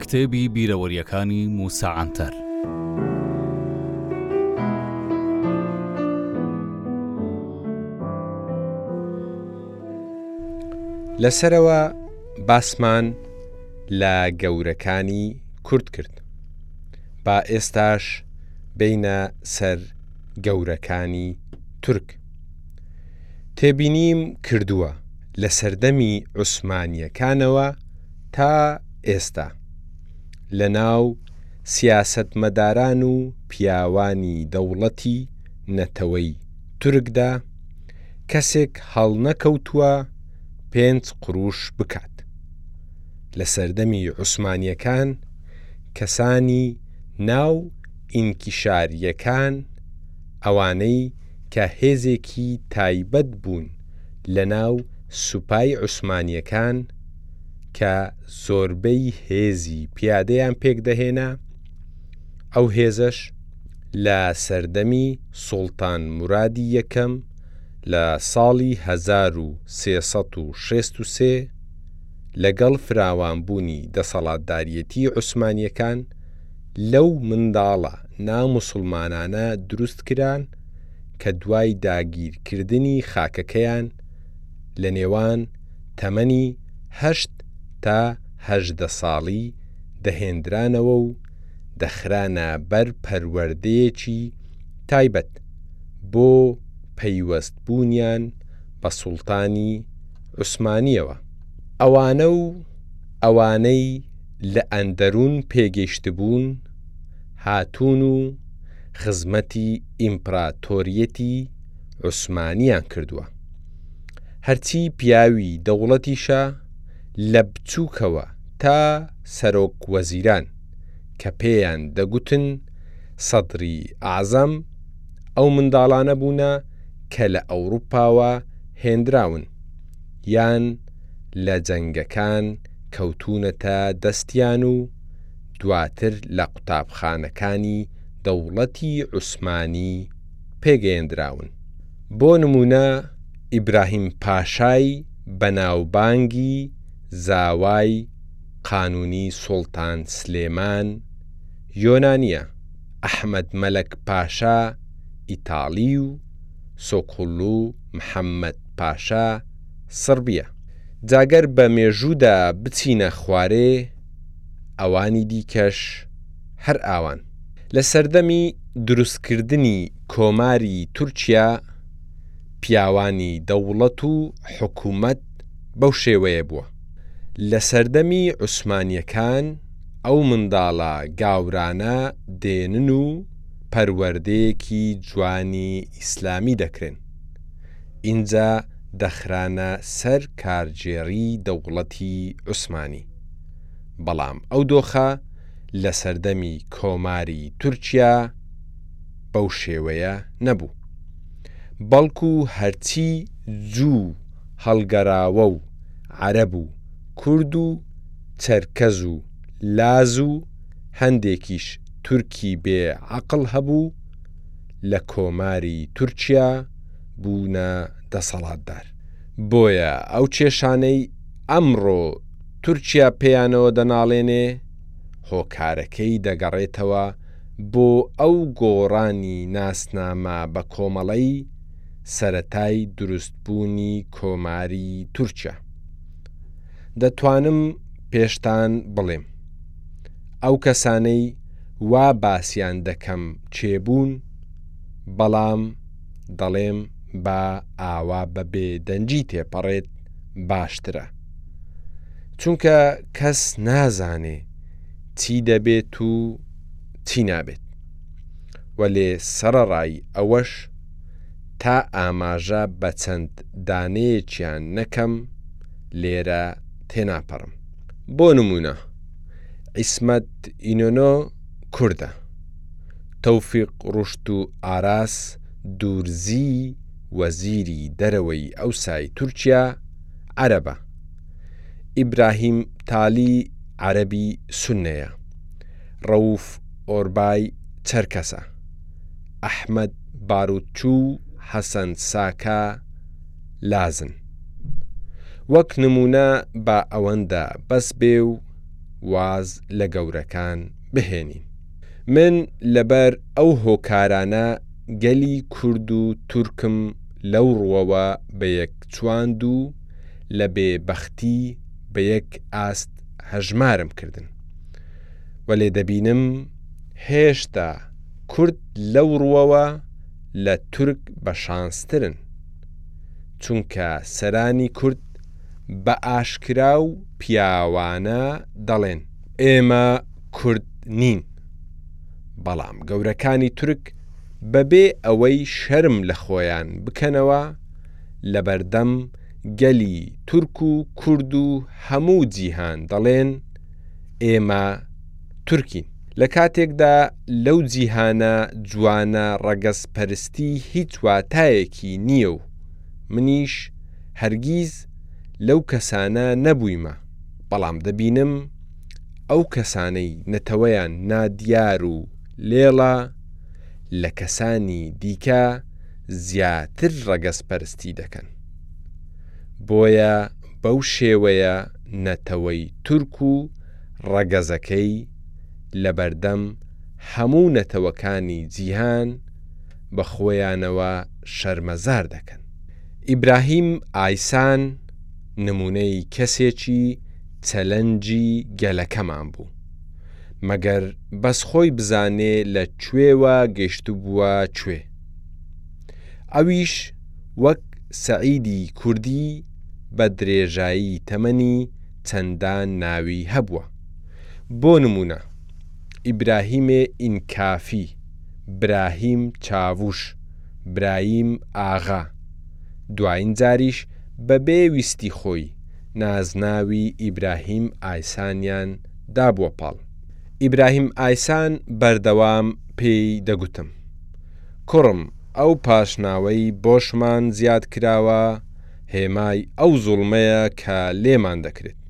کتێبی بیرەوەریەکانی موسا عەنتەر لە سەرەوە باسمان لە گەورەکانی کورد کرد با ئێستاش بینە سەر گەورەکانی تورک تێبینیم کردووە لە سەردەمی عوسمانییەکانەوە تا ئێستا لە ناو سیاسەتمەداران و پیاوانی دەوڵەتی نەتەوەی تورکدا کەسێک هەڵنەکەوتووە پێنج قروش بکات. لە سەردەمی عوسمانییەکان کەسانی ناو ئینکیشارییەکان، ئەوانەی کە هێزێکی تایبەت بوون لە ناو سوپای عوسمانییەکان کە زۆربەی هێزی پیادەیان پێک دەهێنا، ئەو هێزەش لە سەردەمی سوڵتان مورادی یەکەم لە ساڵی هەزار و سێ سەد و شەست و سێ لەگەڵ فراوانبوونی دەسەڵاتداریەتیی عوسمانییەکان، لەو منداڵە ناموسڵمانانە دروست کران کە دوای داگیرکردنی خاکەکەیان لە نێوان تەمەنی هەشت تا هەژدە ساڵی دەهێندرانەوە و دەخرانە بەر پەروەردەیەکی تایبەت بۆ پەیوەستبوونیان بە سوڵتانی عوسمانییەوە. ئەوانە و ئەوانەی لە ئەندەرون پێگەیشتبوون، هاتوون و خزمەتی ئیمپراتۆریەتی عوسمانیان کردووە. هەرچی پیاوی دەوڵەتیشە لە بچووکەوە تا سەرۆک وەزیران کە پێیان دەگوتن سەدری ئەعزەم ئەو منداڵانە بوونە کە لە ئەوروپاوە هێندراون یان لە جەنگەکان کەوتوونەتە دەستیان و دواتر لە قوتابخانەکانی دەوڵەتی عوسمانی پێگەیەندراون. بۆ نموونە ئیبراهیم پاشای بەناوبانگی زاوای قانوونی سوڵتان سلێمان یۆنانییە، ئەحمەد مەلەک پاشا ئیتاڵی و سۆکوڵلو محەممەد پاشا سڕبییە. جا گەر بە مێژوودا بچینە خوارێ، ئەوانی دیکەش هەر ئاوان. لە سەردەمی دروستکردنی کۆماری تورکیا، پیاوانی دەوڵەت و حکوومەت بەو شێوەیە بووە. لە سەردەمی عوسمانییەکان ئەو منداڵە گاورانە دێنن و پەروەردەیەکی جوانی ئیسلامی دەکرێن. ئینجا دەخرانە سەر کارگێڕی دەوڵەتی عوسمانی. بەڵام ئەو دۆخە لە سەردەمی کۆماری تورکیا بەو شێوەیە نەبوو. بەڵکو هەرچی جوو هەڵگەراوە و عەرەب و کورد و چەرکەز و لاز و هەندێکیش تورکی بێ عەقڵ هەبوو، لە کۆماری تورکیا بوونە دەسەڵاتدار. بۆیە ئەو کێشانەی ئەمڕۆ تورکیا پێیانەوە دەناڵێنێ، هۆکارەکەی دەگەڕێتەوە بۆ ئەو گۆڕانی ناسنامە بە کۆمەڵەی سەرەتای دروستبوونی کۆماری تورکیا. دەتوانم پێشتان بڵێم. ئەو کەسانەی وا باسیان دەکەم کێ بوون بەڵام دەڵێم با ئاوا بە بێدەنگی تێپەڕێت باشترە چونکە کەس نازانێ چی دەبێت و چی نابێت وەلێ سەرەڕای ئەوەش تا ئاماژە بە چەند دانەیەکیان نەکەم لێرە تێناپەڕم بۆ نمونە عیسمەت ئینۆنۆ کوردە تەوفیق ڕشت و ئاراس دوورزی وەزیری دەرەوەی ئەوسای تورکیا عەرەبە ئیبراهیم تالی عەرەبی سنەیە ڕەوف ئۆربای چەرکەسە ئەحمد باروتچوو حەسەن ساکە لازن وەک نمونە با ئەوەندە بەس بێ و واز لە گەورەکان بهێنین من لەبەر ئەو هۆکارانە گەلی کورد و تورکم لەو ڕوەوە بەیەک چواند و لە بێ بەختی بە یەک ئاست هەژمارم کردن وەلێ دەبینم هێشتا کورد لەو ڕوەوە لە تورک بە شانسترن. چونکە سەرانی کورد بە ئاشکرا و پیاوانە دەڵێن ئێمە کورد نین، بەڵام گەورەکانی تورک بەبێ ئەوەی شەرم لە خۆیان بکەنەوە لەبەردەم گەلی تورک و کورد و هەموو جیهان دەڵێن ئێمە تورکین. لە کاتێکدا لەو جیهانە جوانە ڕەگەزپەرستی هیچ واتایەکی نییە و منیش هەرگیز لەو کەسانە نەبوویمە، بەڵام دەبینم ئەو کەسانەی نەتەوەیان نادیار و لێڵە لە کەسانی دیکە زیاتر ڕەگەزپەرستی دەکەن. بۆیە بەو شێوەیە نەتەوەی تورک و ڕەگەزەکەی لەبەردەم هەموو نەتەوەکانی جیهان بە خۆیانەوە شەرمەزار دەکەن. ئیبراهیم ئایسان نموونەی کەسێکی چەلەنجی گەلەکەمان بوو. مەگەر بەس خۆی بزانێ لە کوێوە گەشتبووە کوێ. ئەویش وەک سەعیدی کوردی بە درێژایی تەمەنی چەندان ناوی هەبووە بۆ نموونە، ئیبراهیمێ ئینکافی، براهیم چاووش، برایم ئاغا، دوایین جاریش بەبێ ویستی خۆی نازناوی ئیبراهیم ئایسانیان دابووە پاڵ. ئیبراهیم ئایسان بەردەوام پێی دەگوتم، کوڕم ئەو پاشناوەی بۆشمان زیاد کراوە، هێمای ئەو زوڵمەیە کە لێمان دەکرێت،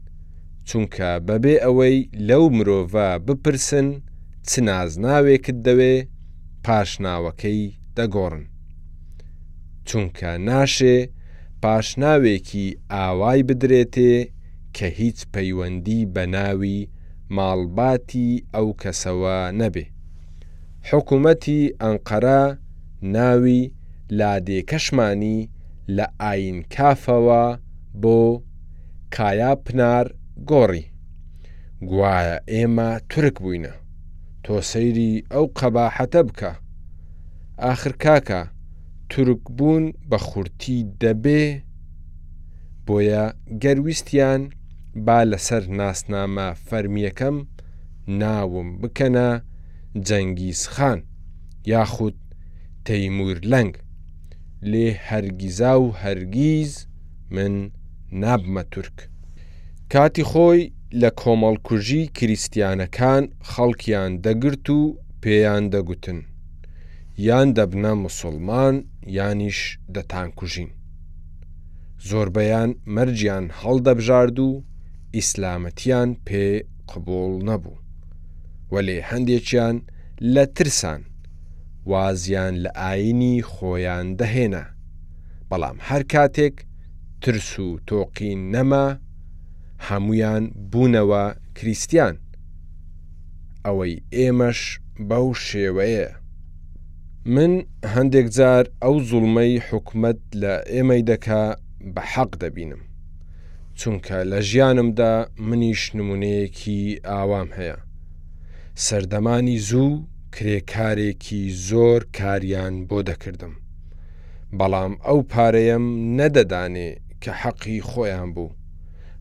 چونکە بەبێ ئەوەی لەو مرۆڤە بپرسن چ نازناوێکت دەوێ پاش ناوەکەی دەگۆڕن، چونکە ناشێ پاش ناوێکی ئاوای بدرێتێ کە هیچ پەیوەندی بە ناوی ماڵباتی ئەو کەسەوە نەبێ. حکومەتی ئەنقەرە ناوی لادێکەشمانی لە ئاین کافەوە بۆ کایا پنار گۆڕی گوایە ئێمە تورک بووینە تۆ سەیری ئەو قەباحەتە بکە ئاخر کاکە تورک بوون بە خورتی دەبێ بۆیە گەر ویستیان با لەسەر ناسنامە فەرمیەکەم ناوم بکەنە جەنگیز خان یاخود تەیموور لەنگ، لێ هەرگیزا و هەرگیز من نابمە تورک. کاتی خۆی لە کۆمەڵکوژی کریستیانەکان خەڵکیان دەگرت و پێیان دەگوتن، یان دەبنە موسڵمان یانیش دەتانکوژین. زۆربەیان مەرجیان هەڵدەبژارد و ئیسلامەتیان پێ قبووڵ نەبوو. وەلێ هەندێکیان لە ترسان وازیان لە ئاینی خۆیان دەهێنا بەڵام هەر کاتێک ترس و تۆقین نەما هەموویان بوونەوە کریستیان ئەوەی ئێمەش بەو شێوەیە من هەندێک جار ئەو زوڵمەی حکومت لە ئێمەی دەکا بە حەق دەبینم چونکە لە ژیانمدا منیش نمونەیەکی ئاوام هەیە سەردەمانی زوو کرێکارێکی زۆر کاریان بۆ دەکردم بەڵام ئەو پارەیەم نەدەدانێ کە حەقی خۆیان بوو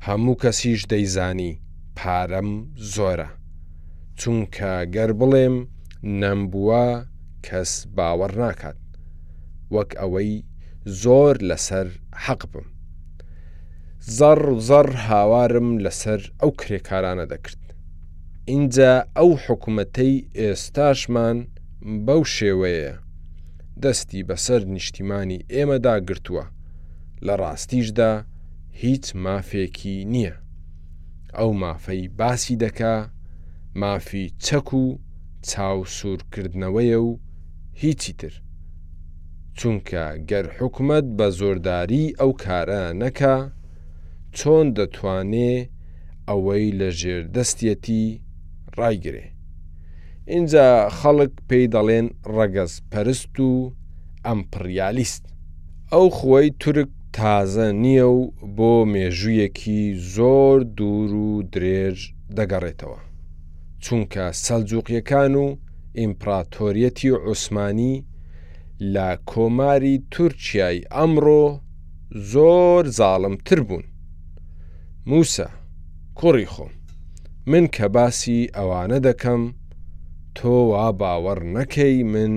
هەموو کەسیش دەیزانی پارەم زۆرە چونکە گەر بڵێم نەم بووە کەس باوەڕ ناکات وەک ئەوەی زۆر لەسەر حەق بم زەڕ زەڕ هاوارم لەسەر ئەو کرێکارانە دەکرد ئینجا ئەو حکومەتەی ئێستاشمان بەو شێوەیە دەستی بەسەر نیشتیمانی ئێمەدا گرتووە لە ڕاستیشدا هیچ مافێکی نییە ئەو مافەی باسی دەکا مافی چەک و چاو سوورکردنەوەیە و هیچی تر چونکە گەر حکومت بە زۆرداری ئەو کارە نەکە چۆن دەتوانێ ئەوەی لە ژێر دەستیەتی ڕایگرێ. ئینجا خەڵک پێی دەڵێن ڕەگەز پەرست و ئەمپڕیالیست. ئەو خوەی تورک تازە نییە و بۆ مێژوویەکی زۆر دوور و درێژ دەگەڕێتەوە. چونکە سەلجوقیەکان و ئیمپڕاتۆریەتی عوسمانی لە کۆماری تورکیای ئەمڕۆ، زۆر زاڵم تر بوون موسا کوڕی خۆم من کە باسی ئەوانە دەکەم تۆ وا باوەڕ نەکەی من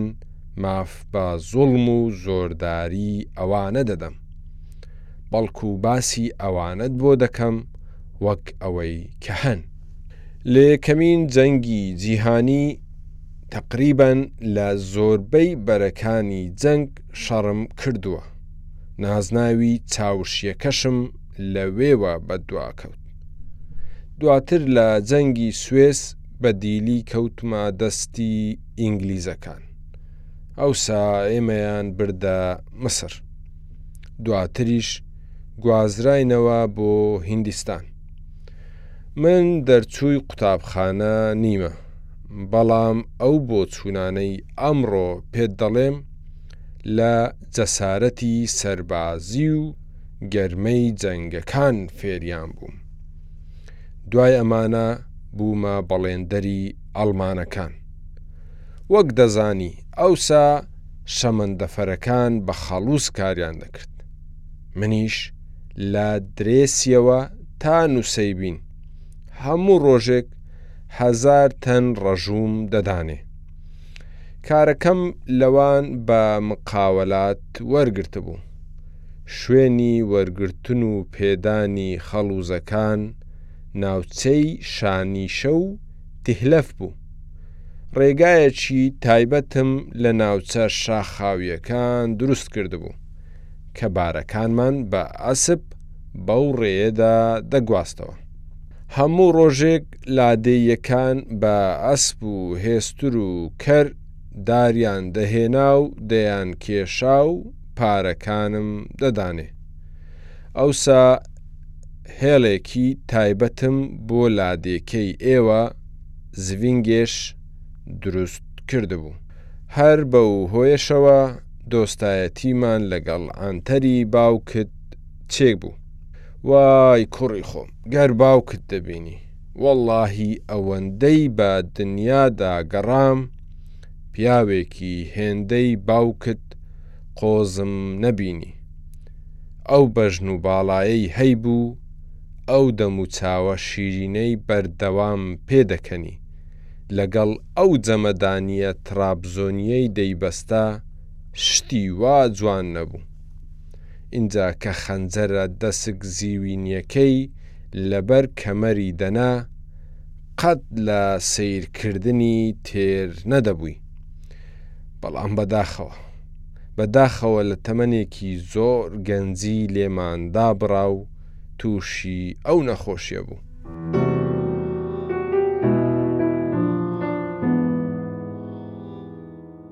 ماف بە زوڵم و زۆرداری ئەوانە دەدەم بەڵکو باسی ئەوانت بۆ دەکەم وەک ئەوەی کە هەن لێ کەمین جەنگی جیهانی تقریبان لە زۆربەی بەرەکانی جەنگ شەڕم کردووە نازناوی چاوشیەکەشم لە وێوە بە دواکەوت دواتر لە جەنگی سوێس بە دیلی کەوتمە دەستی ئینگلیزەکان ئەوسا ئێمەیان بردە مسر دواتریش گوازراینەوە بۆ هندستان من دەرچووی قوتابخانە نیمە بەڵام ئەو بۆ چوونانەی ئەمڕۆ پێت دەڵێم لە جەسارەتی سەربازی و گەرمەی جەنگەکان فێریان بووم. دوای ئەمانە بوومە بەڵێندەری ئەڵمانەکان. وەک دەزانی ئەوسا شەمەندەفەرەکان بە خەڵوز کاریان دەکرد. منیش لە درێسیەوە تا نووسەیبین هەموو ڕۆژێک هەزار تەن ڕەژووم دەدانێ. کارەکەم لەوان بە مقاولات وەرگرتبوو. شوێنی وەرگرتن و پێدانی خەڵوزەکان ناوچەی شانیشە و تیهلەف بوو. ڕێگایەکی تایبەتم لە ناوچە شاخاوییەکان دروست کردبوو کە بارەکانمان بە ئەسپ بەو ڕێیەدا دەگواستەوە. هەموو ڕۆژێک لادێییەکان بە ئەسپ و هێستر و کەر داریان دەهێنا و دەیانکێشا و پارەکانم دەدانێ. ئەوسا هێڵێکی تایبەتم بۆ لادێکەی ئێوە، زڤینگێش، دروست کردبوو. هەر بەو هۆیەشەوە دۆستایەتیمان لەگەڵ عەنتەری باوکت چێک بوو. وای کوڕی خۆم! گەر باوکت دەبینی وەڵاهی ئەوەندەی بە دنیادا گەڕام پیاوێکی هێندەی باوکت قۆزم نەبینی ئەو بەژن و باڵایەی هەیبوو ئەو دەم و چاوە شیرینەی بەردەوام پێ دەکەنی لەگەڵ ئەو جەمەدانیە تڕابزۆنیەی دەیبەستە شتی وا جوان نەبوو. ئینجا کە خەنجەرە دەسک زیوینیەکەی لەبەر کەمەری دەنا قەت لە سەیرکردنی تێر نەدەبووی بەڵام بەداخەوە بەداخەوە لە تەمەنێکی زۆر گەنجی لێماندا بڕا و تووشی ئەو نەخۆشیە بوو.